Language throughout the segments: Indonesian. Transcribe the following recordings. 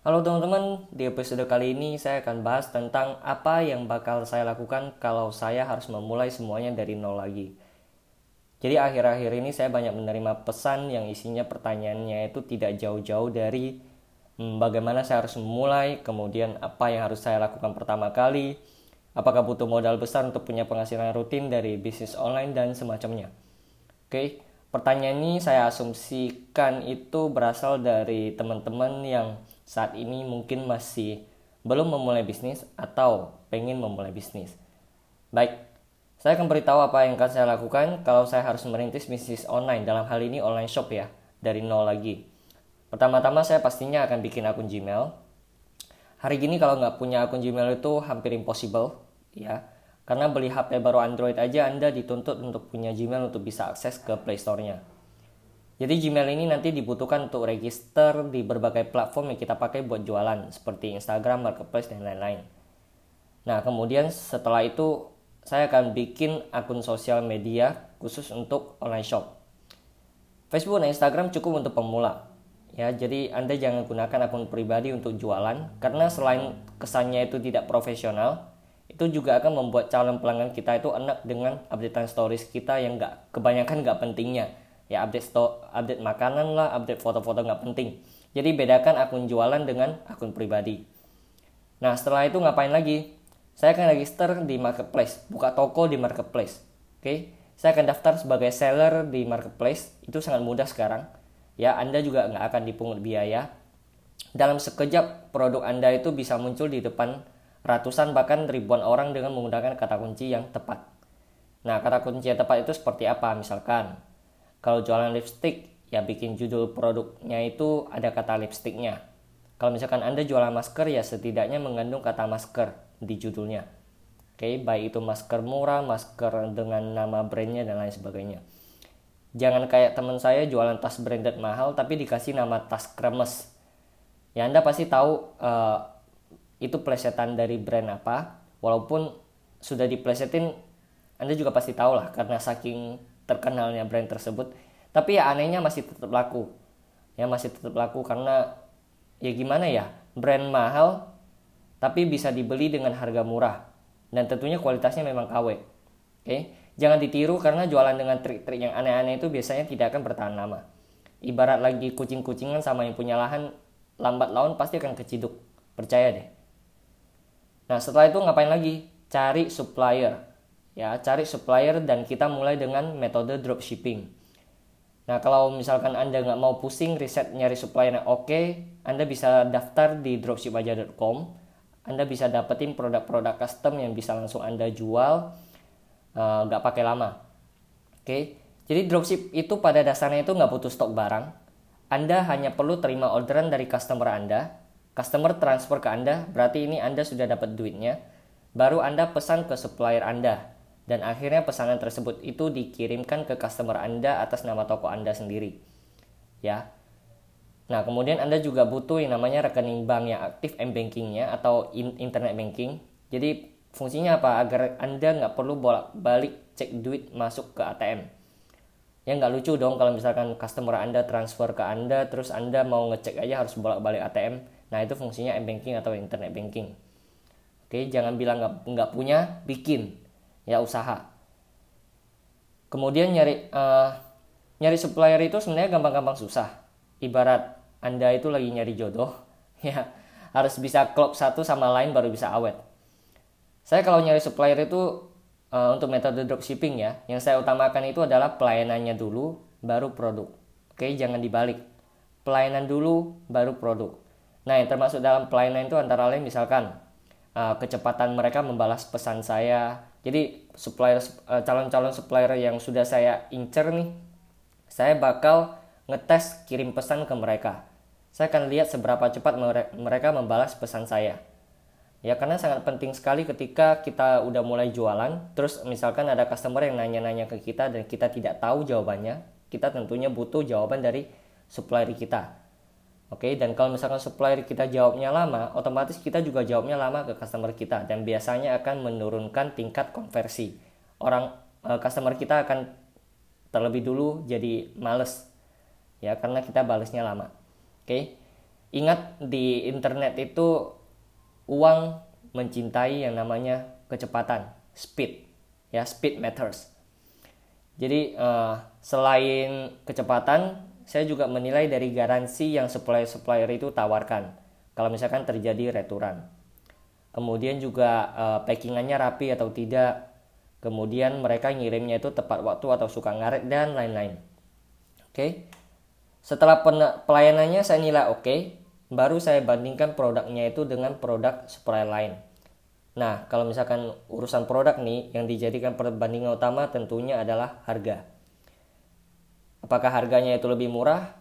Halo teman-teman, di episode kali ini saya akan bahas tentang apa yang bakal saya lakukan kalau saya harus memulai semuanya dari nol lagi. Jadi akhir-akhir ini saya banyak menerima pesan yang isinya pertanyaannya itu tidak jauh-jauh dari hmm, bagaimana saya harus memulai, kemudian apa yang harus saya lakukan pertama kali, apakah butuh modal besar untuk punya penghasilan rutin dari bisnis online dan semacamnya. Oke, pertanyaan ini saya asumsikan itu berasal dari teman-teman yang saat ini mungkin masih belum memulai bisnis atau pengen memulai bisnis. Baik, saya akan beritahu apa yang akan saya lakukan kalau saya harus merintis bisnis online, dalam hal ini online shop ya, dari nol lagi. Pertama-tama saya pastinya akan bikin akun Gmail. Hari gini kalau nggak punya akun Gmail itu hampir impossible, ya. Karena beli HP baru Android aja Anda dituntut untuk punya Gmail untuk bisa akses ke Play Store-nya. Jadi Gmail ini nanti dibutuhkan untuk register di berbagai platform yang kita pakai buat jualan seperti Instagram, Marketplace, dan lain-lain. Nah kemudian setelah itu saya akan bikin akun sosial media khusus untuk online shop. Facebook dan Instagram cukup untuk pemula. Ya, jadi Anda jangan gunakan akun pribadi untuk jualan karena selain kesannya itu tidak profesional, itu juga akan membuat calon pelanggan kita itu enak dengan updatean stories kita yang nggak kebanyakan nggak pentingnya ya update sto update makanan lah update foto-foto nggak penting. Jadi bedakan akun jualan dengan akun pribadi. Nah setelah itu ngapain lagi? Saya akan register di marketplace buka toko di marketplace oke? Saya akan daftar sebagai seller di marketplace itu sangat mudah sekarang. Ya anda juga nggak akan dipungut biaya. Dalam sekejap produk anda itu bisa muncul di depan ratusan bahkan ribuan orang dengan menggunakan kata kunci yang tepat. Nah kata kunci yang tepat itu seperti apa? Misalkan kalau jualan lipstick, ya bikin judul produknya itu ada kata lipsticknya. Kalau misalkan Anda jualan masker, ya setidaknya mengandung kata masker di judulnya. Oke, baik itu masker murah, masker dengan nama brandnya, dan lain sebagainya. Jangan kayak teman saya jualan tas branded mahal, tapi dikasih nama tas kremes. Ya Anda pasti tahu uh, itu plesetan dari brand apa, walaupun sudah diplesetin, Anda juga pasti tahu lah, karena saking terkenalnya brand tersebut. Tapi ya anehnya masih tetap laku. Ya masih tetap laku karena ya gimana ya brand mahal tapi bisa dibeli dengan harga murah. Dan tentunya kualitasnya memang KW oke? Jangan ditiru karena jualan dengan trik-trik yang aneh-aneh itu biasanya tidak akan bertahan lama. Ibarat lagi kucing-kucingan sama yang punya lahan lambat laun pasti akan keciduk. Percaya deh. Nah setelah itu ngapain lagi? Cari supplier ya cari supplier dan kita mulai dengan metode dropshipping. Nah kalau misalkan anda nggak mau pusing riset nyari supplier yang oke anda bisa daftar di dropshipaja.com anda bisa dapetin produk-produk custom yang bisa langsung anda jual eh, nggak uh, pakai lama. Oke? Jadi dropship itu pada dasarnya itu nggak butuh stok barang. Anda hanya perlu terima orderan dari customer anda. Customer transfer ke anda berarti ini anda sudah dapat duitnya. Baru anda pesan ke supplier anda dan akhirnya pesanan tersebut itu dikirimkan ke customer Anda atas nama toko Anda sendiri. Ya. Nah, kemudian Anda juga butuh yang namanya rekening bank yang aktif m-bankingnya atau internet banking. Jadi fungsinya apa? Agar Anda nggak perlu bolak-balik cek duit masuk ke ATM. Ya nggak lucu dong kalau misalkan customer Anda transfer ke Anda, terus Anda mau ngecek aja harus bolak-balik ATM. Nah, itu fungsinya m-banking atau internet banking. Oke, jangan bilang nggak punya, bikin ya usaha. Kemudian nyari uh, nyari supplier itu sebenarnya gampang-gampang susah. Ibarat Anda itu lagi nyari jodoh, ya harus bisa klop satu sama lain baru bisa awet. Saya kalau nyari supplier itu uh, untuk metode dropshipping ya, yang saya utamakan itu adalah pelayanannya dulu, baru produk. Oke, jangan dibalik. Pelayanan dulu, baru produk. Nah, yang termasuk dalam pelayanan itu antara lain misalkan uh, kecepatan mereka membalas pesan saya, jadi supplier eh, calon-calon supplier yang sudah saya incer nih, saya bakal ngetes kirim pesan ke mereka. Saya akan lihat seberapa cepat mereka membalas pesan saya. Ya karena sangat penting sekali ketika kita udah mulai jualan, terus misalkan ada customer yang nanya-nanya ke kita dan kita tidak tahu jawabannya, kita tentunya butuh jawaban dari supplier kita. Oke, dan kalau misalkan supplier kita jawabnya lama, otomatis kita juga jawabnya lama ke customer kita dan biasanya akan menurunkan tingkat konversi. Orang uh, customer kita akan terlebih dulu jadi males ya karena kita balasnya lama. Oke. ingat di internet itu uang mencintai yang namanya kecepatan speed ya speed matters jadi uh, selain kecepatan saya juga menilai dari garansi yang supplier-supplier itu tawarkan kalau misalkan terjadi returan kemudian juga uh, packingannya rapi atau tidak kemudian mereka ngirimnya itu tepat waktu atau suka ngaret dan lain-lain oke okay? setelah pelayanannya saya nilai oke okay, baru saya bandingkan produknya itu dengan produk supplier lain. Nah, kalau misalkan urusan produk nih yang dijadikan perbandingan utama tentunya adalah harga. Apakah harganya itu lebih murah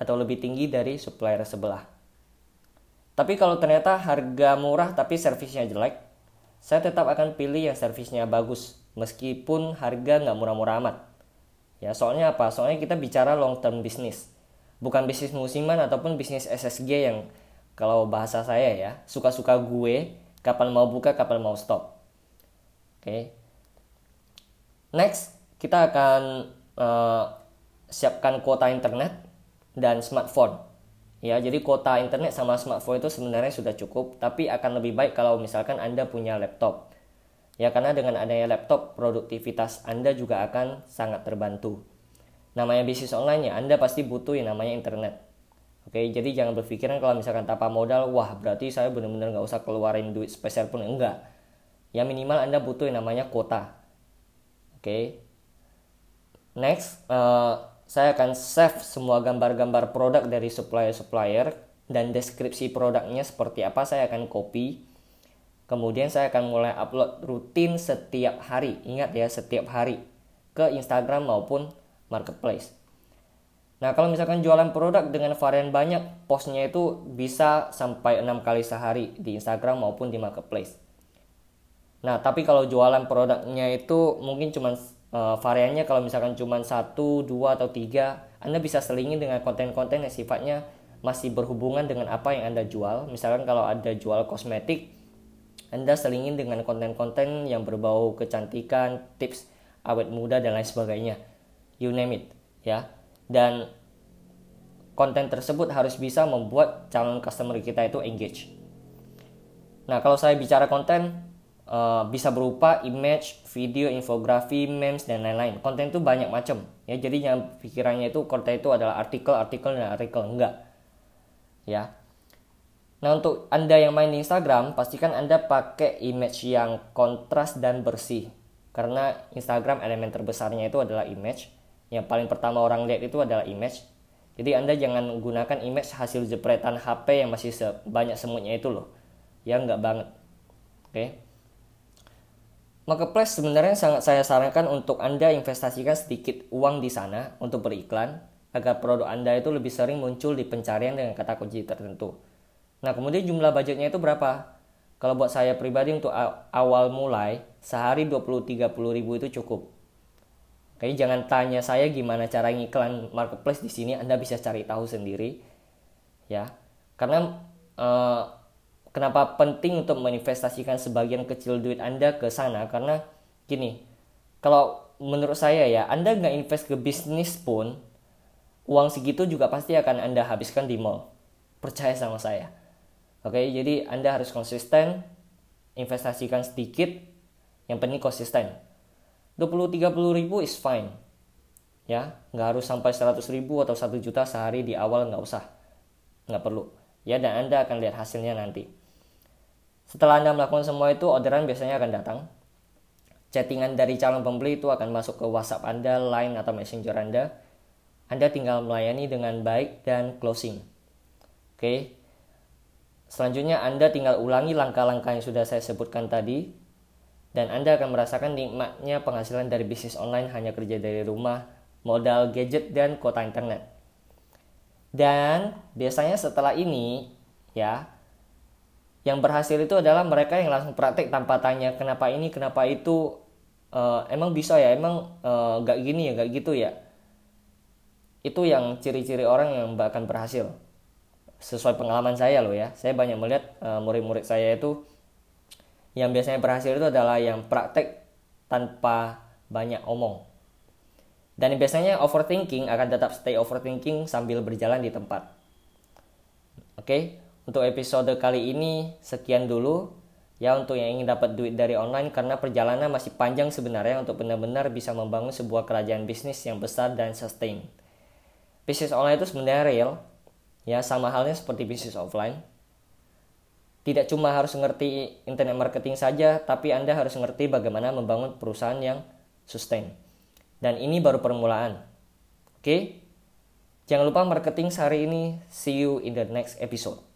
atau lebih tinggi dari supplier sebelah? Tapi kalau ternyata harga murah tapi servisnya jelek, saya tetap akan pilih yang servisnya bagus meskipun harga nggak murah-murah amat. Ya, soalnya apa? Soalnya kita bicara long term business bukan bisnis musiman ataupun bisnis SSG yang kalau bahasa saya ya suka-suka gue kapan mau buka kapan mau stop oke okay. next kita akan uh, siapkan kuota internet dan smartphone ya jadi kuota internet sama smartphone itu sebenarnya sudah cukup tapi akan lebih baik kalau misalkan anda punya laptop ya karena dengan adanya laptop produktivitas anda juga akan sangat terbantu namanya bisnis online ya Anda pasti butuh yang namanya internet. Oke, jadi jangan berpikiran kalau misalkan tanpa modal, wah berarti saya benar-benar nggak usah keluarin duit spesial pun enggak. Ya minimal Anda butuh yang namanya kuota. Oke. Next, uh, saya akan save semua gambar-gambar produk dari supplier-supplier dan deskripsi produknya seperti apa saya akan copy. Kemudian saya akan mulai upload rutin setiap hari. Ingat ya, setiap hari ke Instagram maupun marketplace. Nah, kalau misalkan jualan produk dengan varian banyak, postnya itu bisa sampai enam kali sehari di Instagram maupun di marketplace. Nah, tapi kalau jualan produknya itu mungkin cuma uh, variannya kalau misalkan cuma satu, dua atau tiga, Anda bisa selingin dengan konten-konten yang sifatnya masih berhubungan dengan apa yang Anda jual. Misalkan kalau ada jual kosmetik, Anda selingin dengan konten-konten yang berbau kecantikan, tips awet muda dan lain sebagainya. You name it ya. Dan konten tersebut harus bisa membuat calon customer kita itu engage. Nah kalau saya bicara konten uh, bisa berupa image video infografi memes dan lain-lain. Konten itu banyak macam ya. Jadi yang pikirannya itu konten itu adalah artikel artikel dan artikel. Enggak. Ya. Nah untuk Anda yang main di Instagram, pastikan Anda pakai image yang kontras dan bersih. Karena Instagram elemen terbesarnya itu adalah image. Yang paling pertama orang lihat itu adalah image. Jadi anda jangan gunakan image hasil jepretan HP yang masih sebanyak semutnya itu loh. Ya nggak banget. Oke? okay? Marketplace sebenarnya sangat saya sarankan untuk Anda investasikan sedikit uang di sana untuk beriklan agar produk Anda itu lebih sering muncul di pencarian dengan kata kunci tertentu. Nah, kemudian jumlah budgetnya itu berapa? Kalau buat saya pribadi untuk awal mulai, sehari 20-30 ribu itu cukup. Oke, jangan tanya saya gimana cara ngiklan marketplace di sini, Anda bisa cari tahu sendiri. Ya. Karena uh, kenapa penting untuk menginvestasikan sebagian kecil duit Anda ke sana karena gini, kalau menurut saya ya, Anda nggak invest ke bisnis pun uang segitu juga pasti akan Anda habiskan di mall. Percaya sama saya. Oke, jadi Anda harus konsisten, investasikan sedikit, yang penting konsisten 20-30 ribu is fine. Ya, nggak harus sampai 100 ribu atau 1 juta sehari di awal nggak usah. Nggak perlu. Ya, dan Anda akan lihat hasilnya nanti. Setelah Anda melakukan semua itu, orderan biasanya akan datang. Chattingan dari calon pembeli itu akan masuk ke WhatsApp Anda, Line, atau Messenger Anda. Anda tinggal melayani dengan baik dan closing. Oke. Selanjutnya Anda tinggal ulangi langkah-langkah yang sudah saya sebutkan tadi dan Anda akan merasakan nikmatnya penghasilan dari bisnis online hanya kerja dari rumah, modal gadget dan kuota internet. Dan biasanya setelah ini ya yang berhasil itu adalah mereka yang langsung praktek tanpa tanya kenapa ini? Kenapa itu? Uh, emang bisa ya? Emang uh, gak gini ya? Gak gitu ya? Itu yang ciri-ciri orang yang bahkan berhasil. Sesuai pengalaman saya loh ya. Saya banyak melihat uh, murid-murid saya itu yang biasanya berhasil itu adalah yang praktek tanpa banyak omong. Dan biasanya overthinking akan tetap stay overthinking sambil berjalan di tempat. Oke, Oke, untuk episode kali ini sekian dulu ya untuk yang ingin dapat duit dari online karena perjalanan masih panjang sebenarnya untuk benar-benar bisa membangun sebuah kerajaan bisnis yang besar dan sustain. Bisnis online itu sebenarnya real, ya sama halnya seperti bisnis offline. Tidak cuma harus mengerti internet marketing saja, tapi Anda harus mengerti bagaimana membangun perusahaan yang sustain. Dan ini baru permulaan. Oke? Jangan lupa marketing sehari ini. See you in the next episode.